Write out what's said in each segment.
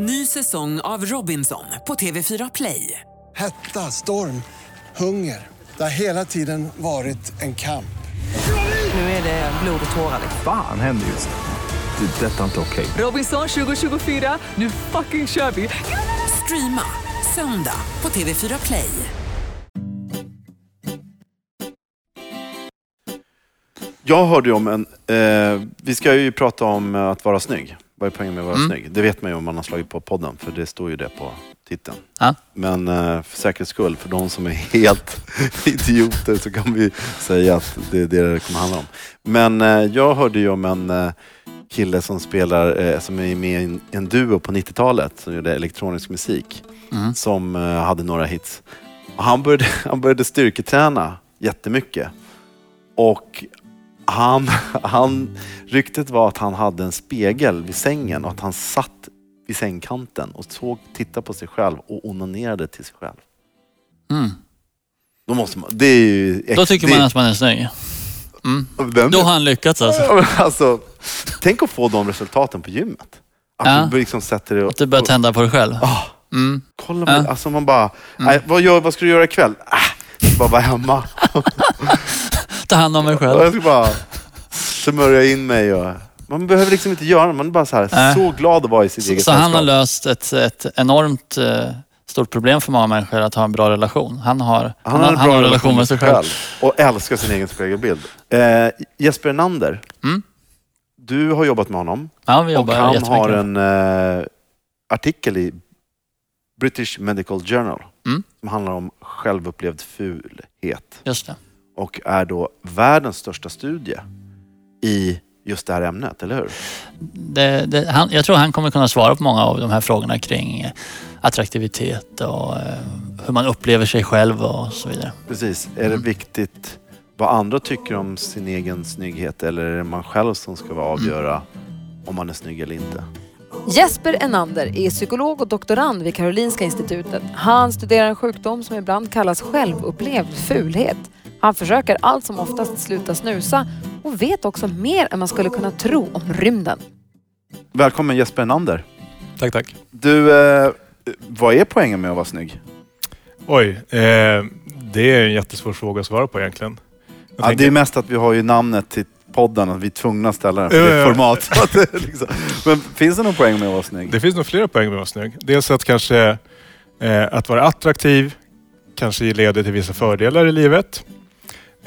Ny säsong av Robinson på TV4 Play. Hetta, storm, hunger. Det har hela tiden varit en kamp. Nu är det blod och tårar. Fan händer just nu. Det. är Detta är inte okej. Robinson 2024, nu fucking kör vi! Streama söndag på TV4 Play. Jag hörde om en... Eh, vi ska ju prata om att vara snygg. Vad är poängen med att vara snygg? Det vet man ju om man har slagit på podden, för det står ju det på titeln. Ja. Men eh, för säkerhets skull, för de som är helt idioter, så kan vi säga att det är det det kommer handla om. Men eh, jag hörde ju om en eh, kille som spelar, som är med i en, duo på 90-talet, som gjorde elektronisk musik, Mm. som hade några hits. Han, började, han började styrketräna jättemycket. Och han, han, ryktet var att han hade en spegel vid sängen och att han satt vid sängkanten och såg, tittade på sig själv och onanerade till sig själv. Mm. Då måste man, det är ju... Då tycker det, man att man är snygg. Mm. Vem- Då har han lyckats alltså. Alltså, tänk att få de resultaten på gymmet. Att Ja. du liksom sätter det Att du börjar tända på dig själv. Ah, Mm. kolla med, Ja. alltså man bara, nej, vad, gör, vad ska du göra ikväll? Äh, bara vara hemma. Ta hand om mig Och själv. jag ska bara smörja in mig. Och, man behöver liksom inte göra Man är bara så, här, så glad att vara i sitt Så, eget så han har löst ett, ett enormt eh, stort problem för många människor att ha en bra relation. Han har, han, har, en han bra har en relation med sig själv. Och älskar sin egen spegelbild. Eh, Jesper Enander, Mm. du har jobbat med honom. Ja, vi Och jobbar han jättemycket. har en eh, artikel i British Medical Journal Mm. som handlar om självupplevd fulhet. Just det. Och är då världens största studie i just det här ämnet, eller hur? Det, det, han, jag tror han kommer kunna svara på många av de här frågorna kring eh, attraktivitet och eh, hur man upplever sig själv och så vidare. Precis. Är det Mm. viktigt vad andra tycker om sin egen snygghet eller är det man själv som ska vara avgöra om man är snygg eller inte? Jesper Enander är psykolog och doktorand vid Karolinska institutet. Han studerar en sjukdom som ibland kallas självupplevd fulhet. Han försöker allt som oftast sluta snusa och vet också mer än man skulle kunna tro om rymden. Välkommen Jesper Enander. Tack, tack. Du, eh, vad är poängen med att vara snygg? Oj, eh, det är en jättesvår fråga att svara på egentligen. Jag Ja, tänker- det är mest att vi har ju namnet till podden och vi är tvungna att ställa den för det är format. Att liksom. Men finns det någon poäng med att vara snygg? Det finns nog flera poäng med att vara snygg. Dels att kanske eh, att vara attraktiv kanske leder till vissa fördelar i livet.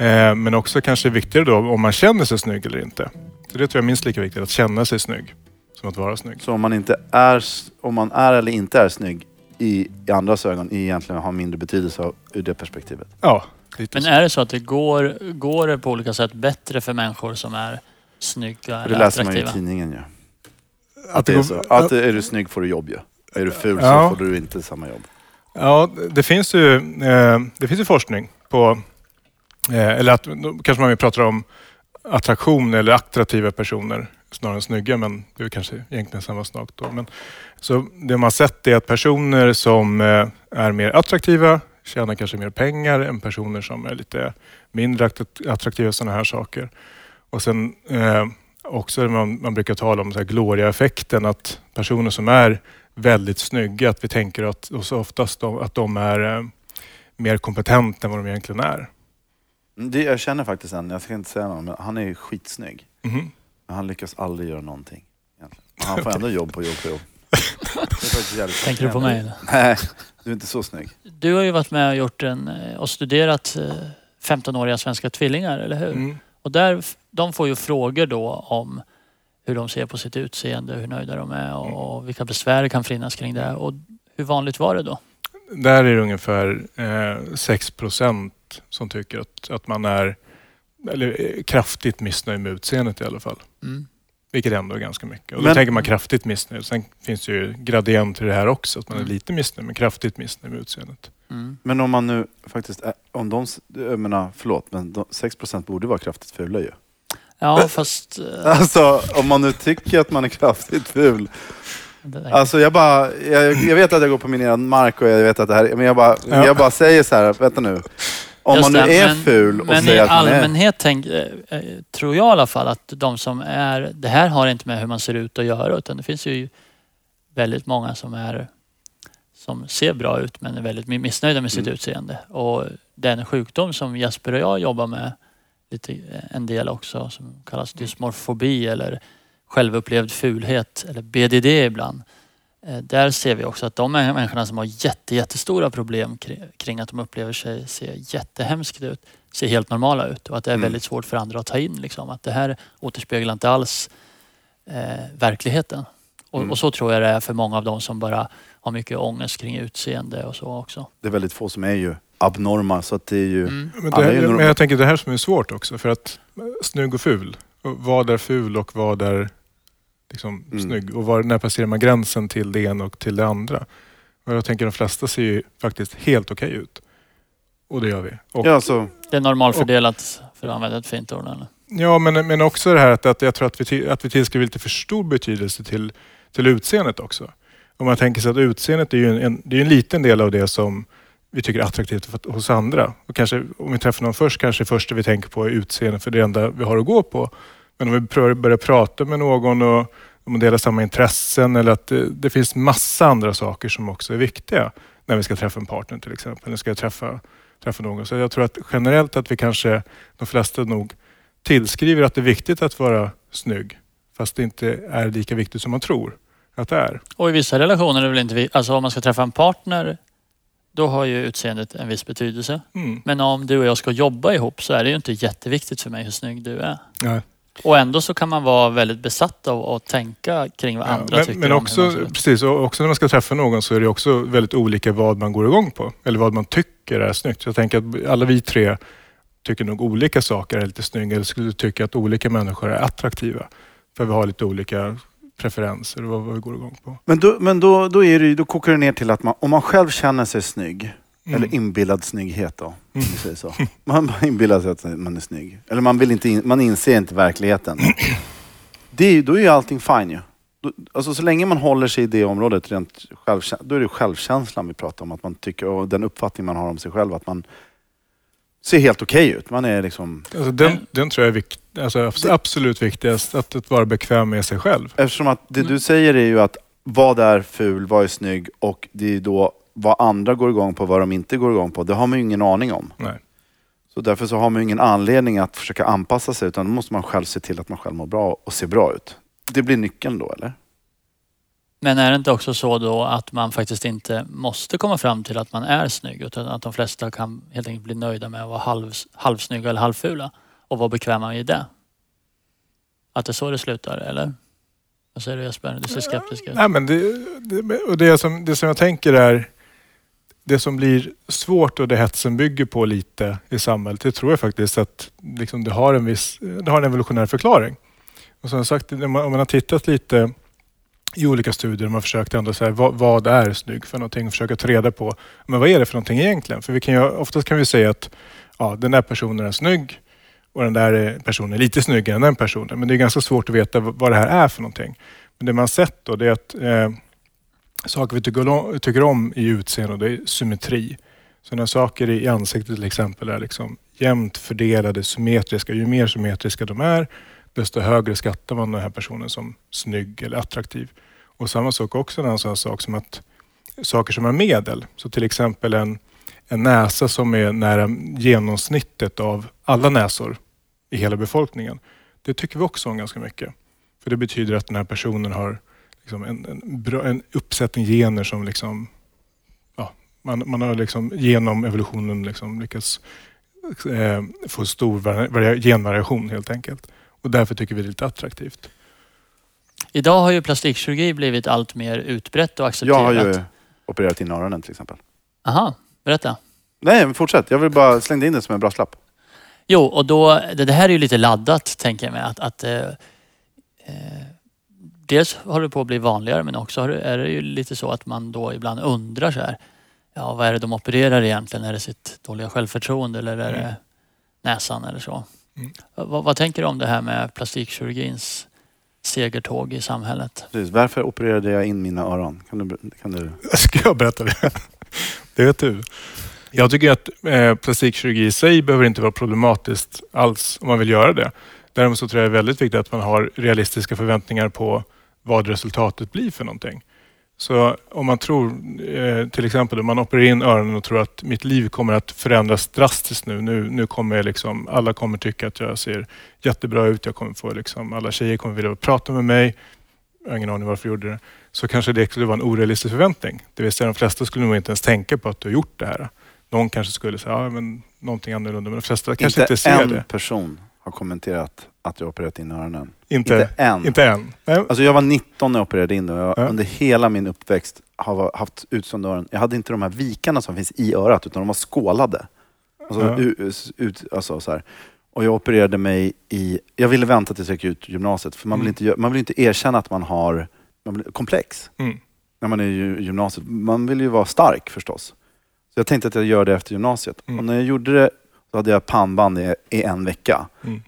Eh, men också kanske viktigare då om man känner sig snygg eller inte. Så det tror jag är minst lika viktigt, att känna sig snygg som att vara snygg. Så om man, inte är, om man är eller inte är snygg i, i andras ögon egentligen har mindre betydelse av- ur det perspektivet? Ja, lite Men så. är det så att det går, går det på olika sätt bättre för människor som är snygga Och det eller läser man ju i attraktiva? tidningen ju. Att, Att det det är så. Att är du snygg får du jobb ju. Är du ful Ja. så får du inte samma jobb. Ja, det finns ju, eh, det finns ju forskning på, Eh, eller att, då kanske man pratar om attraktion eller attraktiva personer snarare än snygga, men det är kanske egentligen samma sak då. Men, så det man har sett är att personer som eh, är mer attraktiva tjänar kanske mer pengar än personer som är lite mindre attraktiva i sådana här saker. Och sen eh, också man, man brukar tala om så här gloria-effekten, att personer som är väldigt snygga, att vi tänker att, och så oftast de, att de är eh, mer kompetenta än vad de egentligen är. Mm, Det, jag känner faktiskt en, jag ska inte säga någon, men han är ju skitsnygg. Mhm. Men han lyckas aldrig göra någonting. Egentligen. Han får ändå jobb på jobb på jobb. Tänker du på mig? eller? Nej, du är inte så snygg. Du har ju varit med och, gjort en, eh, och studerat eh, 15-åriga svenska tvillingar, eller hur? Mm. Och där, de får ju frågor då om hur de ser på sitt utseende, hur nöjda de är och, och vilka besvär det kan finnas kring det. Och hur vanligt var det då? Där är det ungefär eh, 6 procent som tycker att, att man är eller, kraftigt missnöjd med utseendet i alla fall. Mm. Vilket ändå är ganska mycket. Och då Men- tänker man kraftigt missnöjd. Sen finns det ju gradienter i det här också. Att man är Mm. lite missnöjd, men kraftigt missnöjd med utseendet. Mm. Men om man nu faktiskt är, om de, jag menar, förlåt, men de, 6% borde vara kraftigt fula ju. Ja, fast... eh, Alltså om man nu tycker att man är kraftigt ful. det där- Alltså jag bara, jag, jag vet att jag går på minerad mark och jag vet att det här, men jag bara, Ja. jag bara säger så här, vänta nu. Om Just man nu det, är men- ful och Men i säger att man är... allmänhet tänk, eh, eh, tror jag i alla fall att de som är... Det här har inte med hur man ser ut att göra utan det finns ju väldigt många som är som ser bra ut men är väldigt missnöjda med sitt Mm. utseende. Och den sjukdom som Jesper och jag jobbar med lite, en del också som kallas dysmorfobi eller självupplevd fulhet eller BDD ibland. Eh, Där ser vi också att de människorna som har jätte, jättestora problem kring, att de upplever sig se jättehemskt ut ser helt normala ut och att det är Mm. väldigt svårt för andra att ta in. Liksom. Att det här återspeglar inte alls eh, verkligheten. Och, Mm. och så tror jag det är för många av dem som bara har mycket ångest kring utseende och så också. Det är väldigt få som är ju abnorma så att det är ju... Mm. Men, är här- norm- men jag tänker det här som är svårt också. För att snygg och ful. Vad är ful och vad är liksom Mm. snygg? Och var, när passerar man gränsen till det ena och till det andra? Och jag tänker de flesta ser ju faktiskt helt okej ut. Och det gör vi. Och, Ja, alltså, Det är normalfördelat, för att använda ett fint ord. Eller? Ja, men, men också det här att, att jag tror att vi, att vi tillskriver lite för stor betydelse till, till utseendet också. Om man tänker sig att utseendet är ju en, en, det är en liten del av det som vi tycker är attraktivt för- hos andra. Och kanske, om vi träffar någon först, kanske det första vi tänker på är utseendet för det är det enda vi har att gå på. Men om vi börjar prata med någon och om man delar samma intressen eller att det, det finns massa andra saker som också är viktiga när vi ska träffa en partner till exempel. Eller ska träffa, träffa någon. Så jag tror att generellt att vi kanske, de flesta nog tillskriver att det är viktigt att vara snygg. Fast det inte är lika viktigt som man tror att det är. Och i vissa relationer är det väl inte vi, alltså om man ska träffa en partner då har ju utseendet en viss betydelse. Mm. Men om du och jag ska jobba ihop så är det ju inte jätteviktigt för mig hur snygg du är. Ja. Och ändå så kan man vara väldigt besatt av att tänka kring vad Ja, andra men tycker men också, precis, och också när man ska träffa någon så är det också väldigt olika vad man går igång på. Eller vad man tycker är snyggt. Jag tänker att alla vi tre tycker nog olika saker är lite snygga. Eller skulle tycka att olika människor är attraktiva. För vi har lite olika preferenser och vad, vad vi går igång på. men då, men då, då, är det, då kokar det ner till att man, om man själv känner sig snygg, Mm. eller inbillad snygghet då, om vi säger så. Man inbillar sig att man är snygg. Eller man, vill inte in, man inser inte verkligheten. Det är, då är ju allting fine ju. Då- Alltså så länge man håller sig i det området, rent självkä- då är det självkänslan vi pratar om. Att man tycker, och den uppfattning man har om sig själv, att man ser helt okej ut. Man är liksom... Alltså den, den tror jag är vikt, alltså abs- absolut viktigast. Att, att vara bekväm med sig själv. Eftersom att det Mm. du säger är ju att vad är ful, vad är snygg och det är då vad andra går igång på, vad de inte går igång på. Det har man ju ingen aning om. Nej. Så därför så har man ju ingen anledning att försöka anpassa sig utan då måste man själv se till att man själv mår bra och ser bra ut. Det blir nyckeln då eller? Men är det inte också så då att man faktiskt inte måste komma fram till att man är snygg utan att de flesta kan helt enkelt bli nöjda med att vara halv, halvsnygga eller halvfula och vara bekväma i det? Att det är så det slutar, eller? Vad säger du Jesper? Du ser skeptisk ut. Nej, men det, det, och det, som, det som jag tänker är det som blir svårt och det hetsen bygger på lite i samhället, det tror jag faktiskt att liksom det, har en viss, det har en evolutionär förklaring. Och som sagt, om man har tittat lite i olika studier, och man har försökt ändå säga vad, vad är snygg för någonting och försöka ta reda på men vad är det för någonting egentligen? För vi kan ju, oftast kan vi säga att ja, den där personen är snygg och den där personen är lite snyggare än den personen. Men det är ganska svårt att veta vad det här är för någonting. Men det man har sett då det är att eh, saker vi tycker om, tycker om i utseende, det är symmetri. Så när saker i ansiktet till exempel är liksom jämnt fördelade, symmetriska, ju mer symmetriska de är, desto högre skattar man den här personen som snygg eller attraktiv. Och samma sak också en sån sak som att saker som är medel, så till exempel en, en näsa som är nära genomsnittet av alla näsor i hela befolkningen. Det tycker vi också om ganska mycket. För det betyder att den här personen har liksom en, en, bra, en uppsättning gener som liksom, ja, man, man har liksom genom evolutionen liksom lyckats eh, få stor vari- vari- genvariation helt enkelt. Och därför tycker vi det är lite attraktivt. Idag har ju plastikkirurgi blivit allt mer utbrett och Jag accepterat. har ju opererat in öronen till exempel. Aha, berätta. Nej, men fortsätt. Jag vill bara slänga in det som en brasklapp. Jo, och då, det, det här är ju lite laddat tänker jag mig. Att, att, eh, eh, dels håller det på att bli vanligare men också är det ju lite så att man då ibland undrar så här. Ja, vad är det de opererar egentligen? Är det sitt dåliga självförtroende eller är det näsan eller så? Mm. Vad, vad tänker du om det här med plastikkirurgins segertåg i samhället? Precis. Varför opererade jag in mina öron? Kan du... Kan du... Ska jag berätta det? Det vet du. Jag tycker att eh, plastikkirurgi i sig behöver inte vara problematiskt alls om man vill göra det. Däremot så tror jag det är väldigt viktigt att man har realistiska förväntningar på vad resultatet blir för någonting. Så om man tror, eh, till exempel om man opererar in öronen och tror att mitt liv kommer att förändras drastiskt nu. Nu, nu kommer jag liksom, alla kommer tycka att jag ser jättebra ut. Jag kommer få liksom, alla tjejer kommer vilja prata med mig. Jag har ingen aning varför jag gjorde det. Så kanske det skulle vara en orealistisk förväntning. Det vill säga de flesta skulle nog inte ens tänka på att du har gjort det här. Någon kanske skulle säga, ja men någonting annorlunda. Men de flesta kanske inte, inte ser en det. person har kommenterat att jag opererat in öronen. Inte, Inte än. Inte än. Nej. Alltså jag var 19 när jag opererade in det jag Ja. under hela min uppväxt har haft utstående öron. Jag hade inte de här vikarna som finns i örat utan de var skålade. Alltså, Ja. ut, alltså så här. Och jag opererade mig i... Jag ville vänta tills jag gick ut gymnasiet för man vill, Mm. inte, man vill inte erkänna att man har man vill, komplex Mm. när man är i gymnasiet. Man vill ju vara stark förstås. Så jag tänkte att jag gör det efter gymnasiet. Mm. Och när jag gjorde det så hade jag pannband i, i en vecka. Mm.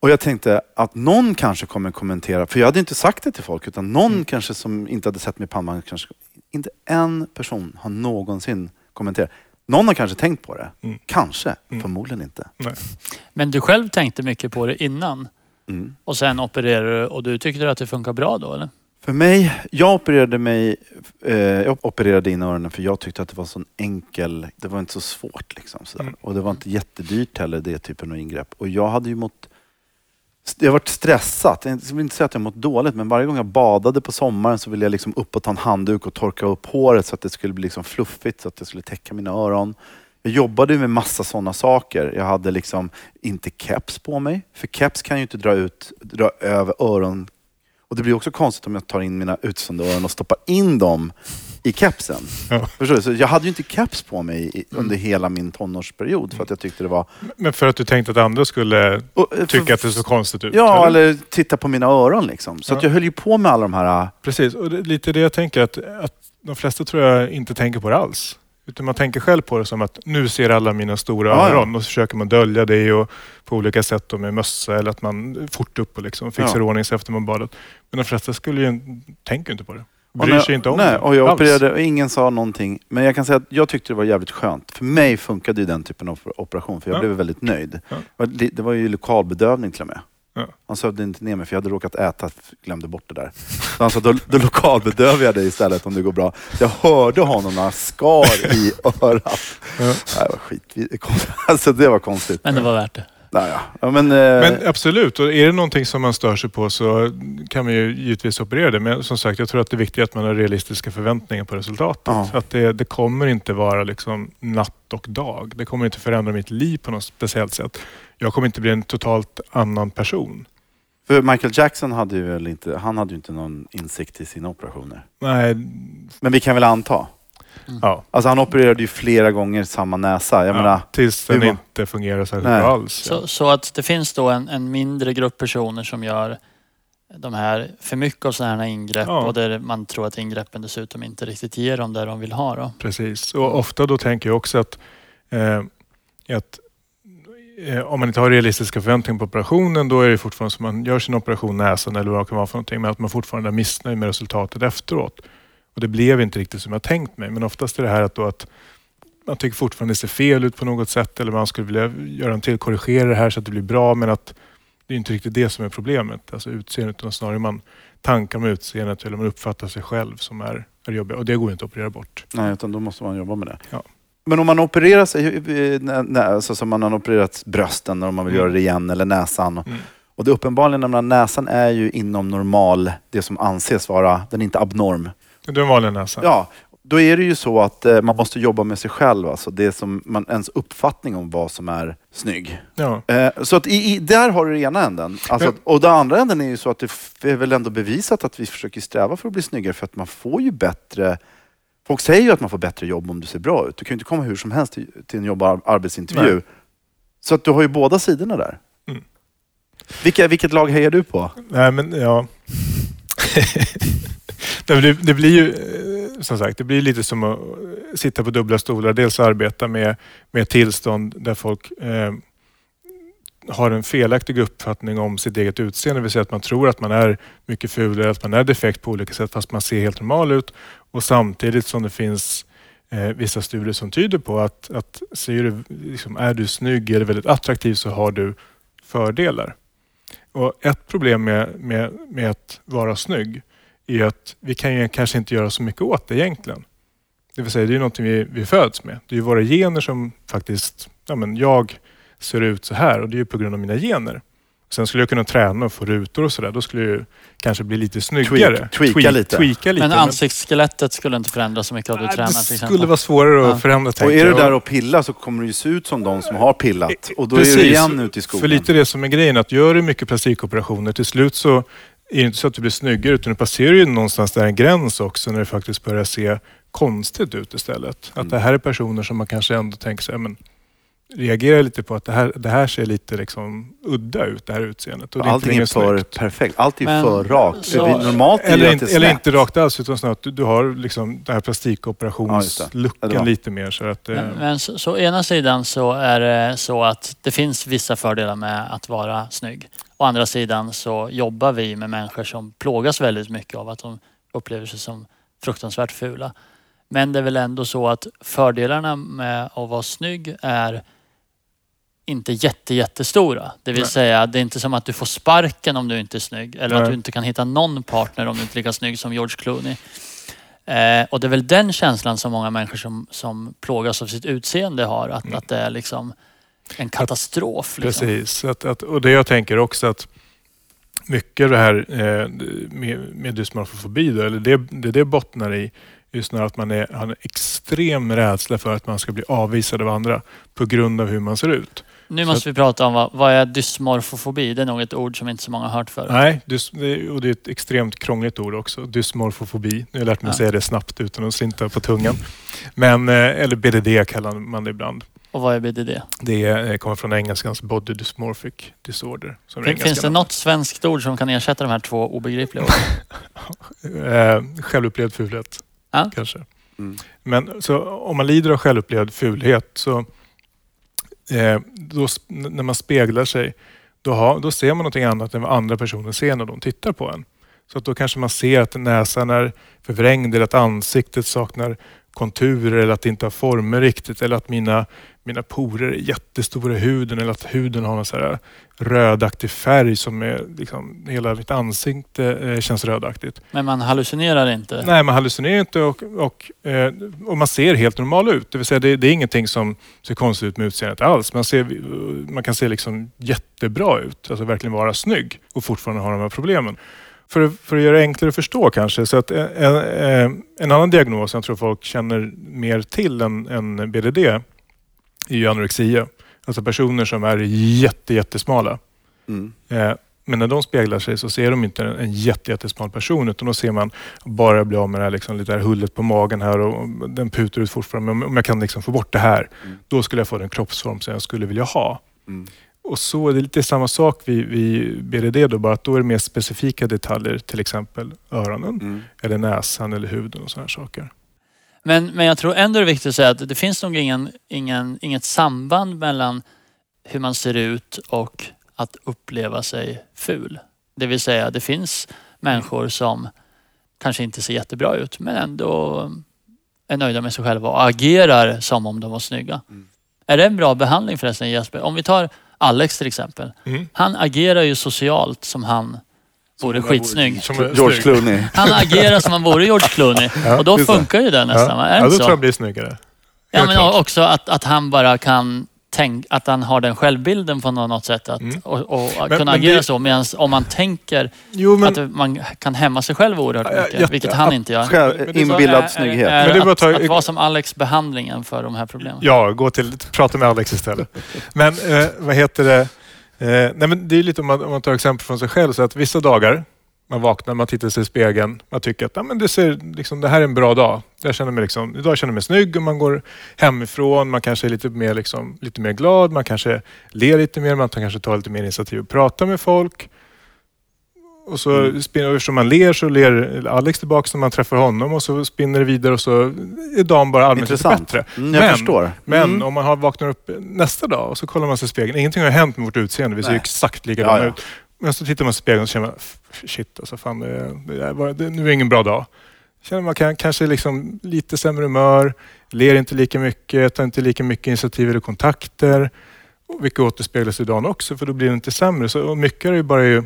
Och jag tänkte att någon kanske kommer kommentera, för jag hade inte sagt det till folk, utan någon Mm. kanske som inte hade sett mig pannband, kanske, inte en person har någonsin kommenterat. Någon har kanske tänkt på det. Mm. Kanske, Mm. förmodligen inte. Men du själv tänkte mycket på det innan Mm. och sen opererade du och du tyckte att det funkar bra då eller? För mig, jag opererade mig, eh, jag opererade in öronen för jag tyckte att det var så enkel, det var inte så svårt liksom. Sådär. Mm. Och det var inte jättedyrt heller det typen av ingrepp. Och jag hade ju mått, jag varit stressat, jag vill inte säga att jag mått dåligt men varje gång jag badade på sommaren så ville jag liksom upp och ta en handduk och torka upp håret så att det skulle bli liksom fluffigt, så att det skulle täcka mina öron. Jag jobbade med massa sådana saker. Jag hade liksom inte keps på mig, för keps kan ju inte dra ut, dra över öron och det blir också konstigt om jag tar in mina utstående öron och stoppar in dem i kepsen. Ja. Förstår du? Så jag hade ju inte keps på mig i, under hela min tonårsperiod för att jag tyckte det var... Men för att du tänkte att andra skulle Och, eh, tycka för- att det såg konstigt ut? Ja, eller titta på mina öron liksom. Så att Ja. jag höll ju på med alla de här... Precis, och det lite det jag tänker att, att de flesta tror jag inte tänker på det alls. Utan man tänker själv på det som att nu ser alla mina stora Ja, öron och så försöker man dölja det och på olika sätt då med mössa eller att man fort upp och liksom fixar Ja. ordning sig efter man badat. Men de flesta skulle ju, tänker inte på det. Och Bryr när- sig inte om nej, det och jag alls. opererade och ingen sa någonting. Men jag kan säga att jag tyckte det var jävligt skönt. För mig funkade ju den typen av operation för jag Ja. blev väldigt nöjd. Ja. Det var li- Det var ju lokalbedövning till och med. Ja. Han sövde inte ner mig för jag hade råkat äta, glömde bort det där. Så han sa, då, då lokalbedövar jag dig istället om det går bra. Så jag hörde honom när han skar i örat. Ja. Det var skit, alltså det var konstigt. Men det var värt det. Naja. Ja, men, eh, Men absolut, och är det någonting som man stör sig på så kan man ju givetvis operera det. Men som sagt, jag tror att det är viktigt att man har realistiska förväntningar på resultatet. Ja. Att det, det kommer inte vara liksom natt och dag. Det kommer inte förändra mitt liv på något speciellt sätt. Jag kommer inte bli en totalt annan person. för Michael Jackson hade ju inte, han hade ju inte någon insikt i sina operationer. Nej, Men vi kan väl anta. Ja. Alltså han opererade ju flera gånger samma näsa. Jag menar, ja, tills den man- inte fungerar särskilt Nej. bra alls. Så, så att det finns då en, en mindre grupp personer som gör de här för mycket av sådana här ingrepp Ja. och där man tror att ingreppen dessutom inte riktigt ger dem det de vill ha. Då. Precis. Och ofta då tänker jag också att, eh, att eh, om man inte har realistiska förväntningar på operationen då är det fortfarande som man gör sin operation näsan eller vad det kan vara för någonting men att man fortfarande är missnöjd med resultatet efteråt. Och det blev inte riktigt som jag tänkt mig men oftast är det här att, då att man tycker fortfarande det ser fel ut på något sätt eller man skulle vilja göra en till, korrigera det här så att det blir bra men att det är inte riktigt det som är problemet, alltså utseendet utan snarare man tankar med utseendet eller man uppfattar sig själv som är, är jobbig och det går inte att operera bort. nej, utan då måste man jobba med det. Ja. Men om man opererar sig, alltså som man har opererat brösten om man vill Mm. göra det igen eller näsan. Mm. Och det uppenbarligen, när näsan är ju inom normal, det som anses vara, den är inte abnorm. En vanlig näsa. Ja, då är det ju så att eh, man måste jobba med sig själv, alltså det som man, ens uppfattning om vad som är snygg. Ja. Eh, så att i, i, där har du den ena änden. Alltså, Ja. Och den andra änden är ju så att det är väl ändå bevisat att vi försöker sträva för att bli snyggare för att man får ju bättre Folk säger ju att man får bättre jobb om du ser bra ut. Du kan ju inte komma hur som helst till, till en jobb och arbetsintervju. Nej. Så att du har ju båda sidorna där. Mm. Vilka, vilket lag hejar du på? Nej, men ja. Det, det blir ju eh, som sagt, det blir lite som att sitta på dubbla stolar. Dels arbeta med, med tillstånd där folk eh, har en felaktig uppfattning om sitt eget utseende. Det vill säga att man tror att man är mycket fulare, att man är defekt på olika sätt fast man ser helt normal ut. Och samtidigt som det finns eh, vissa studier som tyder på att, att ser du, liksom, är du snygg eller väldigt attraktiv så har du fördelar. Och ett problem med, med, med att vara snygg är att vi kan ju kanske inte göra så mycket åt det egentligen. Det vill säga, det är någonting vi, vi föds med. Det är ju våra gener som faktiskt, ja men jag ser ut så här och det är ju på grund av mina gener. Sen skulle jag kunna träna och få rutor och sådär. Då skulle jag ju kanske bli lite snyggare. Tweak- tweaka lite. Tweaka lite Men ansiktsskelettet skulle inte förändras så mycket om du tränar det till exempel. skulle vara svårare Ja. att förändra Och är du där och pillar så kommer du ju se ut som de som har pillat. Och då är Precis. du igen ute i skogen. För lite det som är grejen, att gör du mycket plastikoperationer, till slut så är det inte så att du blir snyggare, utan du passerar ju någonstans där en gräns också när det faktiskt börjar se konstigt ut istället. Mm. Att det här är personer som man kanske ändå tänker sig, men reagerar lite på att det här, det här ser lite liksom udda ut, det här utseendet. Och det Allting är inget för snyggt. perfekt. Allt är Men- för rakt. så- vi- Normalt är det Eller, att inte, det är eller inte rakt alls, utan snarare att du, du har liksom den här det. plastikoperationslooken Ja, det lite mer. Så att, eh, Men, men så, så å ena sidan så är det så att det finns vissa fördelar med att vara snygg. Å andra sidan så jobbar vi med människor som plågas väldigt mycket av att de upplever sig som fruktansvärt fula. Men det är väl ändå så att fördelarna med att vara snygg är inte jätte, jättestora. Det vill Nej. säga, det är inte som att du får sparken om du inte är snygg. Eller att Nej. du inte kan hitta någon partner om du inte är lika snygg som George Clooney. Eh, och det är väl den känslan som många människor som, som plågas av sitt utseende har. Att, Mm. att det är liksom en katastrof. Liksom. Precis. Att, att, och det jag tänker också att mycket av det här eh, med, med dysmorfofobi, då, eller det, det det bottnar i, är snarare att man är, har en extrem rädsla för att man ska bli avvisad av andra på grund av hur man ser ut. Nu måste vi prata om vad, vad är dysmorfofobi? Det är nog ett ord som inte så många har hört förut. Nej, dys, det, och det är ett extremt krångligt ord också. Dysmorfofobi. Nu har jag lärt mig Ja. säga det snabbt utan att slinta på tungan. Men, eh, eller BDD kallar man det ibland. Och vad är BDD? Det eh, kommer från engelskans body dysmorphic disorder. Som är Fin- Finns engelska det något svenskt ord som kan ersätta de här två obegripliga orden? Eh, självupplevd fulhet, Ja. kanske. Mm. Men så om man lider av självupplevd fulhet så eh, då, när man speglar sig då, har, då ser man någonting annat än vad andra personer ser när de tittar på en. Så att då kanske man ser att näsan är förvrängd eller att ansiktet saknar konturer eller att det inte har former riktigt eller att mina, mina porer är jättestora i huden eller att huden har någon så här rödaktig färg som är liksom, hela mitt ansikte eh, känns rödaktigt. Men man hallucinerar inte. Nej, man hallucinerar inte och, och, eh, och man ser helt normal ut. Det vill säga det, det är ingenting som ser konstigt ut med utseendet alls. Man, ser, man kan se liksom jättebra ut, alltså verkligen vara snygg och fortfarande ha de här problemen. För, för att göra det enklare att förstå kanske, så att en, en, en annan diagnos som jag tror folk känner mer till än, än BDD är ju anorexia. Alltså personer som är jätte, jättesmala. Mm. Eh, Men när de speglar sig så ser de inte en, jätte, jättesmal person utan då ser man bara bli av med det här, liksom, lite här hullet på magen här och den putar ut fortfarande. Men om jag kan liksom få bort det här, Mm. då skulle jag få den kroppsform som jag skulle vilja ha. Mm. Och så är det lite samma sak vid, vid BDD då, bara att då är det mer specifika detaljer, till exempel öronen, Mm. eller näsan eller huden och sådana saker. Men, men jag tror ändå det är viktigt att säga att det finns nog ingen, ingen, inget samband mellan hur man ser ut och att uppleva sig ful. Det vill säga, det finns människor som kanske inte ser jättebra ut men ändå är nöjda med sig själva och agerar som om de var snygga. Mm. Är det en bra behandling förresten Jesper? Om vi tar Alex till exempel. Mm. Han agerar ju socialt som han vore skitsnygg. Som George. Clooney. Han agerar som han vore George Clooney. Ja, och då funkar ju det nästan. va? Är det ja, inte då så? tror jag blir snyggare. Ja, men också att, att han bara kan tänka, att han har den självbilden på något sätt. Att, Mm. Och, och att Men- kunna men agera det- så. Medan om man tänker Jo, men, att man kan hämma sig själv oerhört Ja, mycket, jätte- vilket han inte gör. Själv, inbillad Så är- snygghet. Är, Men det är att ta- att vara som Alex behandlingen för de här problemen. Ja, gå till, prata med Alex istället. Men eh, vad heter det? Eh, nej, men det är lite om man, om man tar exempel från sig själv. Så att vissa dagar, man vaknar, man tittar sig i spegeln, man tycker att "Ja, men det, ser, liksom, det här är en bra dag. Jag känner mig liksom, idag känner jag mig snygg och man går hemifrån, man kanske är lite mer, liksom, lite mer glad, man kanske ler lite mer, man kanske tar lite mer initiativ och pratar med folk. Och så Mm. spinner, eftersom man ler så ler Alex tillbaka när man träffar honom och så spinner det vidare och så är dagen bara allmänt lite bättre. Mm, jag Men- förstår. Men Mm. om man har vaknar upp nästa dag och så kollar man sig i spegeln. Ingenting har hänt med vårt utseende. Vi ser Nej. exakt likadana Ja, ja. ut. Men så tittar man i spegeln och känner man, "F- shit alltså, fan, det, det, var- det, nu är det ingen bra dag. Känner man kan, kanske liksom lite sämre humör, ler inte lika mycket, tar inte lika mycket initiativ eller kontakter. Vilket återspeglas i dagen också, för då blir det inte sämre. Så mycket är ju bara ju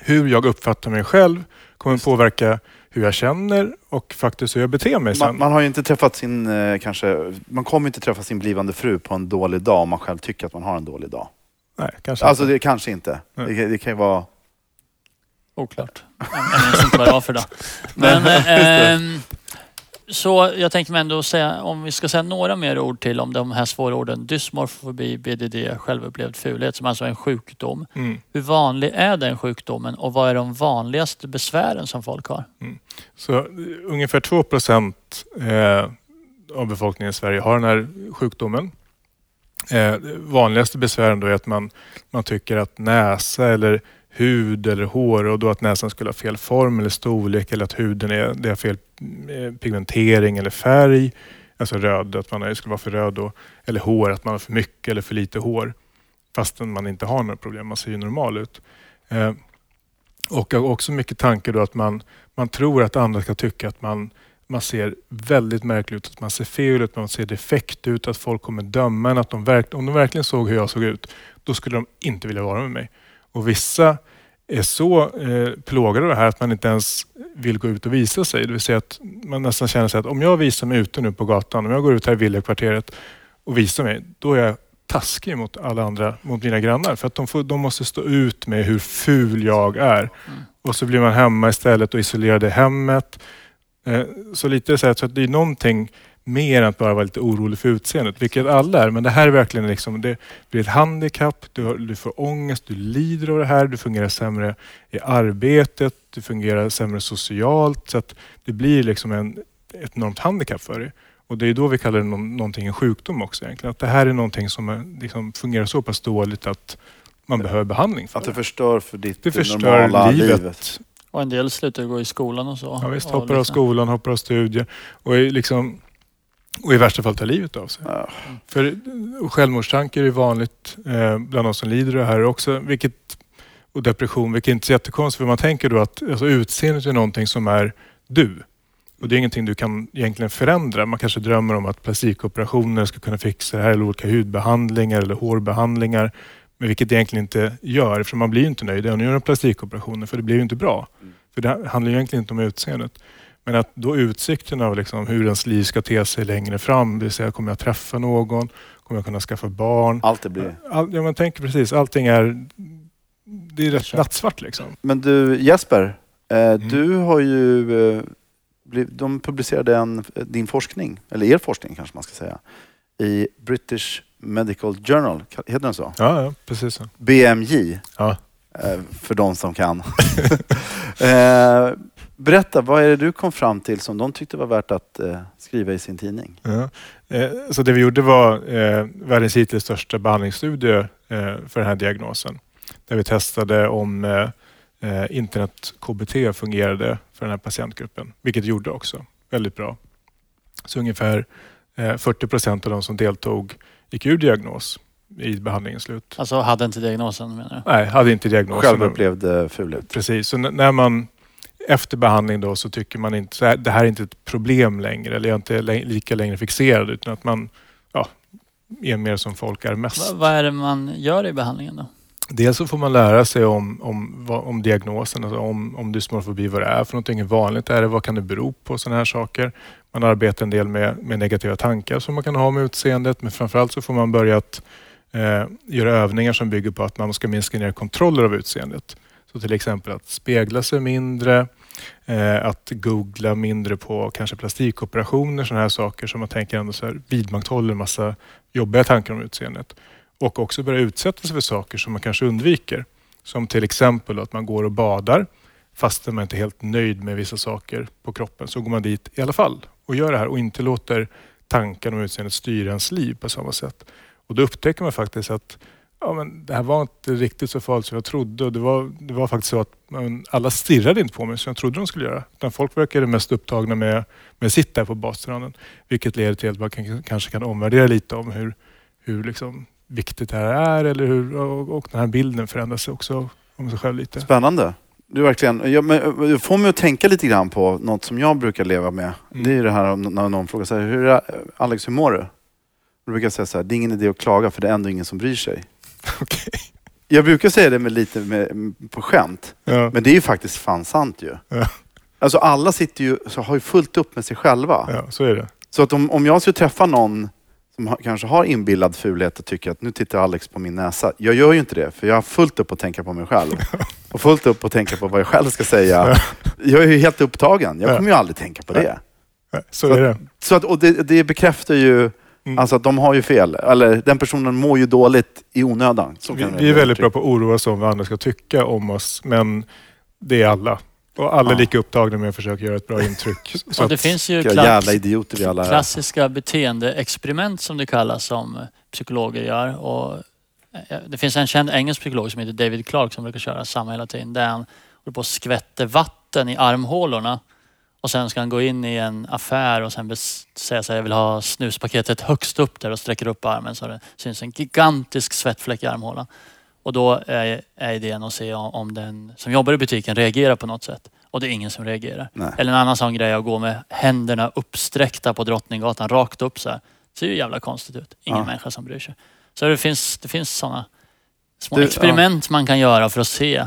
hur jag uppfattar mig själv kommer påverka hur jag känner och faktiskt hur jag beter mig sen. Man, man har ju inte träffat sin, eh, kanske, man kommer inte träffa sin blivande fru på en dålig dag om man själv tycker att man har en dålig dag. Nej, kanske Alltså inte. det kanske inte. Det, det kan ju vara... Oklart. Jag minns inte vad det var för dag. Men, ehm, så jag tänkte mig ändå säga, om vi ska säga några mer ord till om de här svåra orden. Dysmorfobi, BDD, självupplevd fulhet som alltså är en sjukdom. Mm. Hur vanlig är den sjukdomen och vad är de vanligaste besvären som folk har? Så eh, ungefär 2 procent eh, av befolkningen i Sverige har den här sjukdomen. Eh, vanligaste besvären då är att man, man tycker att näsa eller hud eller hår och då att näsan skulle ha fel form eller storlek eller att huden är, det är fel eh, pigmentering eller färg. Alltså röd, att man skulle vara för röd då. Eller hår, att man har för mycket eller för lite hår. Fastän man inte har några problem, man ser ju normal ut. Eh, och också mycket tanke då att man, man tror att andra ska tycka att man, man ser väldigt märklig ut, att man ser fel ut, man ser defekt ut, att folk kommer döma en. Att de verk, om de verkligen såg hur jag såg ut, då skulle de inte vilja vara med mig. Och vissa är så eh, plågade av det här att man inte ens vill gå ut och visa sig. Det vill säga att man nästan känner sig att om jag visar mig ute nu på gatan, om jag går ut här i villakvarteret och visar mig, då är jag taskig mot alla andra, mot mina grannar. För att de, får, de måste stå ut med hur ful jag är. Och så blir man hemma istället och isolerad i hemmet. Eh, Så lite så, här, så att det är någonting mer än att bara vara lite orolig för utseendet, vilket alla är. Men det här är verkligen liksom, det blir ett handikapp, du, har, du får ångest, du lider av det här, du fungerar sämre i arbetet, du fungerar sämre socialt. Så att det blir liksom en, ett enormt handikapp för dig. Och det är då vi kallar det någon, någonting en sjukdom också egentligen. Att det här är någonting som är, liksom, fungerar så pass dåligt att man behöver behandling för Att det förstör för ditt Det normala livet. livet. Och en del slutar gå i skolan och så. Ja, visst, hoppar av liksom- skolan, hoppar av studier och, är liksom, och i värsta fall tar livet av sig. Ja. För självmordstankar är vanligt eh, bland de som lider av det här också. Vilket, och depression, vilket inte är så jättekonstigt. För man tänker då att alltså, utseendet är någonting som är du. Och det är ingenting du kan egentligen förändra. Man kanske drömmer om att plastikoperationer ska kunna fixa det här. Eller olika hudbehandlingar eller hårbehandlingar. Men vilket det egentligen inte gör. För man blir inte nöjd man gör en plastikoperationer. För det blir ju inte bra. För det handlar ju egentligen inte om utseendet. Men att då utsikten av liksom hur ens liv ska te sig längre fram, det vill säga kommer jag träffa någon, kommer jag kunna skaffa barn? Allt det blir. All, ja, man tänker precis, allting är, det är rätt nattsvart liksom. Men du Jesper, eh, Mm. du har ju... Eh, de publicerade en, din forskning, eller er forskning kanske man ska säga, i British Medical Journal. Heter den så? Ja, ja precis så. BMJ, Ja. eh, för de som kan. eh, berätta, vad är det du kom fram till som de tyckte var värt att eh, skriva i sin tidning? Ja. Så det vi gjorde var världens hittills största behandlingsstudie eh, för den här diagnosen. Där vi testade om internet-KBT fungerade för den här patientgruppen, vilket det gjorde också. Väldigt bra. Så ungefär 40 procent av de som deltog gick ur diagnos i behandlingens slut. Alltså hade inte diagnosen menar du? Nej, hade inte diagnosen. Självupplevd eh, fulhet. Precis, så när man efter behandling då så tycker man inte här, det här är inte ett problem längre eller jag är inte lika längre fixerad utan att man ja, är mer som folk är mest. Va- vad är det man gör i behandlingen då? Dels så får man lära sig om, om, om diagnosen, alltså om, om dysmorfobi, vad det är för någonting, hur vanligt är det, vad kan det bero på, sådana här saker. Man arbetar en del med, med negativa tankar som man kan ha med utseendet men framförallt så får man börja att eh, göra övningar som bygger på att man ska minska ner kontroller av utseendet. Så till exempel att spegla sig mindre, eh, att googla mindre på kanske plastikoperationer, sådana här saker som man tänker ändå så här, vidmakthåller en massa jobbiga tankar om utseendet. Och också börja utsätta sig för saker som man kanske undviker. Som till exempel att man går och badar fastän man inte är helt nöjd med vissa saker på kroppen. Så går man dit i alla fall och gör det här och inte låter tankarna om utseendet styra ens liv på samma sätt. Och då upptäcker man faktiskt att ja, men det här var inte riktigt så farligt som jag trodde. Och det, var, det var faktiskt så att men, alla stirrade inte på mig som jag trodde de skulle göra. Utan folk verkade mest upptagna med, med sitt där här på badstranden. Vilket leder till att man kan, kanske kan omvärdera lite om hur, hur liksom viktigt det här är eller hur, och, och den här bilden förändras också om sig själv lite. Spännande. Du verkligen, jag, men, du får mig att tänka lite grann på något som jag brukar leva med. Mm. Det är ju det här när någon frågar så här, hur är, Alex, hur mår du? Då brukar jag säga så här, det är ingen idé att klaga för det är ändå ingen som bryr sig. Okej. jag brukar säga det med lite med, på skämt. Ja. Men det är ju faktiskt fan sant ju. Ja. Alltså alla sitter ju, så har ju fullt upp med sig själva. ja, så är det. Så att om, om jag skulle träffa någon som har, kanske har inbillad fulhet och tycker att nu tittar Alex på min näsa. Jag gör ju inte det, för jag har fullt upp att tänka på mig själv. Och fullt upp att tänka på vad jag själv ska säga. Jag är ju helt upptagen. Jag Ja. kommer ju aldrig tänka på det. Så är det. Så att, och det, det bekräftar ju Mm. alltså att de har ju fel. Eller den personen mår ju dåligt i onödan. Vi, vi är väldigt bra på att oroa oss om vad andra ska tycka om oss, men det är alla. Och alla är Ja. lika upptagna med att försöka göra ett bra intryck. Så Och det att- finns ju klass, jävla idioter vi alla är. klassiska beteendeexperiment som det kallas som psykologer gör. Och eh, det finns en känd engelsk psykolog som heter David Clark som brukar köra samma hela tiden. Där han håller på och skvätter vatten i armhålorna. Och sen ska han gå in i en affär och sen säga så här, jag vill ha snuspaketet högst upp där och sträcker upp armen så det syns en gigantisk svettfläck i armhålan. Och då är, är idén att se om, om den som jobbar i butiken reagerar på något sätt. Och det är ingen som reagerar. Nej. Eller en annan sån grej att gå med händerna uppsträckta på Drottninggatan rakt upp så här. Det ser ju jävla konstigt ut. Ingen Ja. människa som bryr sig. Så det finns, det finns sådana små Du, experiment man kan göra för att se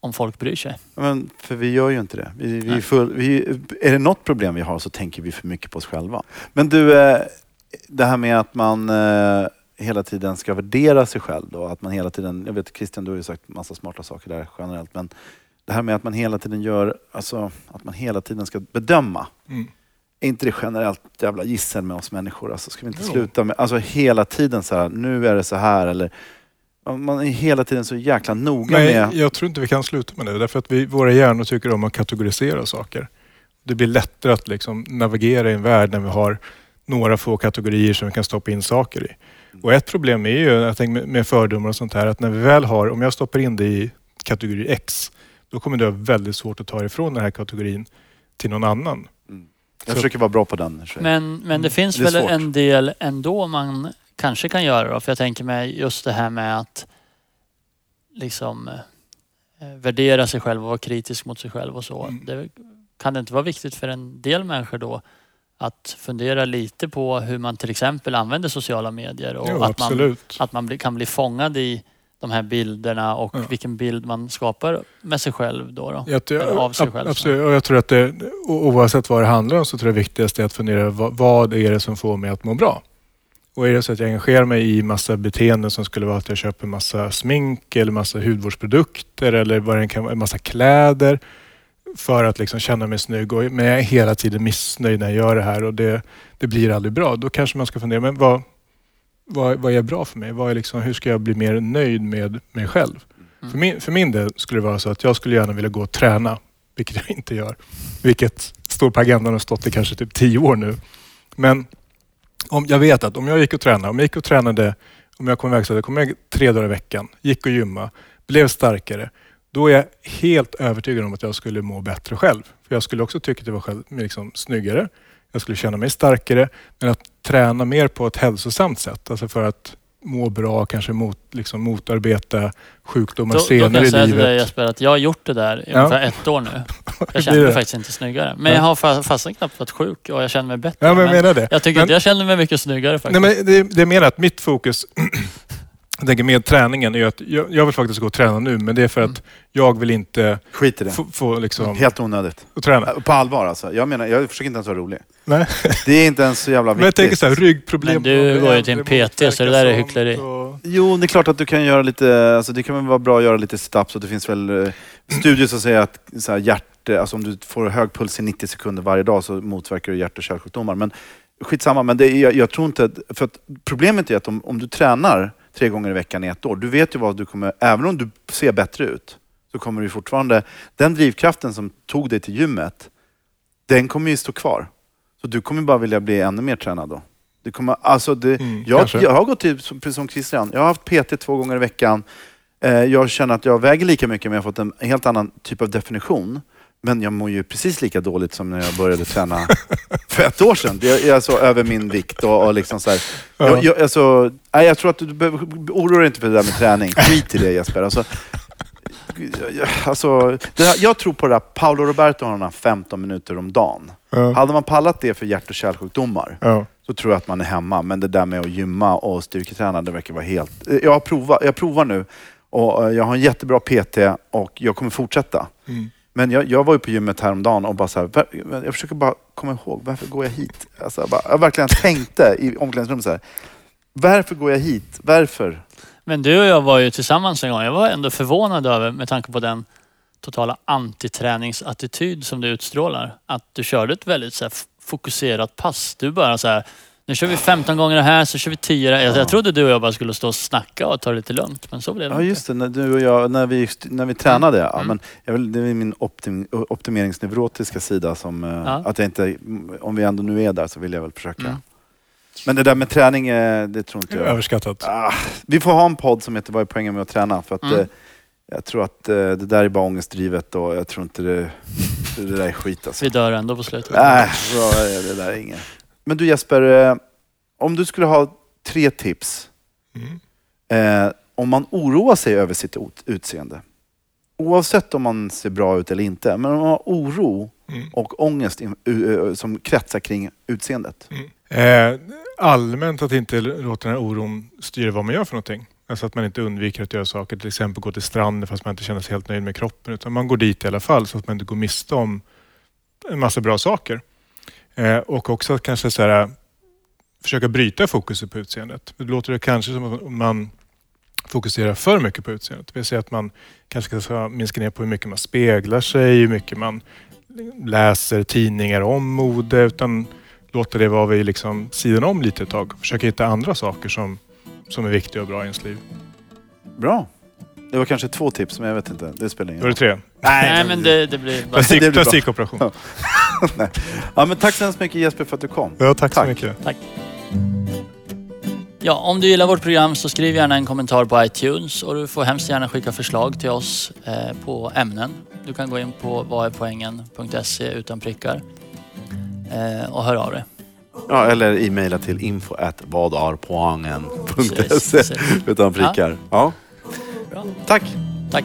om folk bryr sig. Men, för vi gör ju inte det. Vi, vi full, vi, är det något problem vi har så tänker vi för mycket på oss själva. Men du, eh, det här med att man eh, hela tiden ska värdera sig själv då. Att man hela tiden, jag vet Christian, du har ju sagt massa smarta saker där generellt. Men det här med att man hela tiden gör, alltså att man hela tiden ska bedöma. Mm. Är inte det generellt jävla gissel med oss människor? Alltså ska vi inte Jo. sluta med, alltså hela tiden så här, nu är det så här eller man är hela tiden så jäkla noga Nej, med... jag tror inte vi kan sluta med det. Därför att vi, våra hjärnor tycker om att kategorisera saker. Det blir lättare att liksom navigera i en värld när vi har några få kategorier som vi kan stoppa in saker i. Och ett problem är ju jag tänker med, fördomar och sånt här att när vi väl har, om jag stoppar in det i kategori X, då kommer det vara väldigt svårt att ta ifrån den här kategorin till någon annan. Jag försöker vara bra på den. Men, men det finns Mm. Det är väl svårt. en del ändå man kanske kan göra då. För jag tänker mig just det här med att liksom eh, värdera sig själv och vara kritisk mot sig själv och så. Mm. Det, kan det inte vara viktigt för en del människor då att fundera lite på hur man till exempel använder sociala medier och Jo, att man, att man kan bli fångad i de här bilderna och Ja. vilken bild man skapar med sig själv då. då. Jag, av sig själv, absolut. Och jag tror att det, oavsett vad det handlar om så tror jag det viktigaste är att fundera vad, vad är det som får mig att må bra? Och är det så att jag engagerar mig i massa beteenden som skulle vara att jag köper massa smink eller massa hudvårdsprodukter eller vad det kan vara, massa kläder för att liksom känna mig snygg. Och, men jag är hela tiden missnöjd när jag gör det här och det, det blir aldrig bra. Då kanske man ska fundera, men vad, vad, vad är bra för mig? Vad är liksom, hur ska jag bli mer nöjd med mig själv? Mm. För, min, för min del skulle det vara så att jag skulle gärna vilja gå och träna, vilket jag inte gör. Vilket står på agendan och stått i kanske typ tio år nu. Men om, jag vet att om jag gick och tränade, om jag gick och tränade, om jag kom iväg så jag kom iväg tre dagar i veckan, gick och gymma, blev starkare. Då är jag helt övertygad om att jag skulle må bättre själv. För Jag skulle också tycka att jag var själv, liksom, snyggare. Jag skulle känna mig starkare. Men att träna mer på ett hälsosamt sätt, alltså för att må bra, kanske mot, liksom, motarbeta sjukdomar Då, då kan senare jag i säga till dig livet. Jesper att jag har gjort det där i Ja. ungefär ett år nu. Jag känner mig faktiskt inte snyggare. Men Ja. jag har fa- fastän knappt varit sjuk och jag känner mig bättre. Ja, men jag Men menar det. jag tycker Men- inte jag känner mig mycket snyggare faktiskt. Nej, men det, det är mer att mitt fokus jag tänker med träningen är att jag, jag vill faktiskt gå och träna nu men det är för att jag vill inte Skit i det. få, få liksom, Helt onödigt. få träna. På allvar alltså. Jag menar, jag försöker inte ens vara rolig. Nej. Det är inte ens så jävla Men jag viktigt. tänker så här, ryggproblem. Men du och går ju till en PT, så det där är hyckleri. och- Jo, det är klart att du kan göra lite, alltså det kan väl vara bra att göra lite sit-ups och det finns väl eh, studier som säger att så här, hjärt, alltså om du får hög puls i 90 sekunder varje dag så motverkar du hjärt och kärlsjukdomar. Men skitsamma, men det är, jag, jag tror inte för att problemet är att om, om du tränar tre gånger i veckan i ett år, du vet ju vad du kommer, även om du ser bättre ut, så kommer du fortfarande, den drivkraften som tog dig till gymmet, den kommer ju stå kvar. Så du kommer bara vilja bli ännu mer tränad då. Det kommer, alltså det, Mm, jag, jag har gått till, precis som Christian, jag har haft PT två gånger i veckan. Eh, jag känner att jag väger lika mycket men jag har fått en helt annan typ av definition. Men jag mår ju precis lika dåligt som när jag började träna för ett år sedan. Jag är alltså över min vikt och, och liksom så här. Jag, jag, alltså, nej, jag tror att du behöver oroa dig inte för det där med träning. Skit i det Jesper. Alltså, jag- alltså, här, jag tror på det där, Paolo Roberto har den här 15 minuter om dagen. Ja. Hade man pallat det för hjärt och kärlsjukdomar Ja. så tror jag att man är hemma. Men det där med att gymma och styrketräna, det verkar vara helt... Jag, har provat, jag provar nu Och eh, jag har en jättebra PT och jag kommer fortsätta. Mm. Men jag, jag var ju på gymmet häromdagen och bara så här, jag försöker bara komma ihåg, varför går jag hit? Alltså, jag, bara, jag verkligen tänkte i omklädningsrummet så här, varför går jag hit? Varför? Men du och jag var ju tillsammans en gång. Jag var ändå förvånad över, med tanke på den totala antiträningsattityd som du utstrålar, att du körde ett väldigt så här, fokuserat pass. Du bara så här, nu kör vi 15 gånger det här, så kör vi 10 där. Jag, jag trodde du och jag bara skulle stå och snacka och ta det lite lugnt, men så blev det Ja inte. just det, när du och jag, när vi, när vi tränade. Ja, Mm. men jag vill, det är min optim, optimeringsneurotiska sida som, eh, Ja. att jag inte, om vi ändå nu är där så vill jag väl försöka. Mm. Men det där med träning, eh, det tror inte jag. Överskattat. Ah, vi får ha en podd som heter Vad är poängen med att träna? För att Mm. eh, jag tror att det där är bara ångestdrivet och jag tror inte det, det där är skit alltså. Vi dör ändå på slutet. Nej, bra, det där är inget. Men du Jesper, eh, om du skulle ha tre tips Mm. eh, om man oroar sig över sitt ut- utseende. Oavsett om man ser bra ut eller inte, men om man har oro Mm. och ångest ö, som kretsar kring utseendet. Eh, allmänt att inte låta den här oron styra vad man gör för någonting. Alltså att man inte undviker att göra saker, till exempel gå till stranden fast man inte känner sig helt nöjd med kroppen. Utan man går dit i alla fall så att man inte går miste om en massa bra saker. Eh, och också att kanske så här, försöka bryta fokuset på utseendet. Det låter det kanske som att man fokuserar för mycket på utseendet. Det vill säga att man kanske ska minska ner på hur mycket man speglar sig, hur mycket man läser tidningar om mode. Utan låta det vara vid liksom sidan om lite ett tag. Försöka hitta andra saker som, som är viktiga och bra i ens liv. Bra. Det var kanske två tips, men jag vet inte. Det spelar ingen Då är det tre. Nej, men det, det blir bara... Plastik, det blir plastikoperation. Ja, men tack så hemskt mycket Jesper för att du kom. Ja, tack, Tack. så mycket. Tack. Ja, om du gillar vårt program så skriv gärna en kommentar på iTunes och du får hemskt gärna skicka förslag till oss eh, på ämnen. Du kan gå in på vadärpoängen.se utan prickar eh, och hör av dig. Ja, eller e-maila till info at vadarpoangen.se utan prickar. Ja. Bra. Tack. Tack.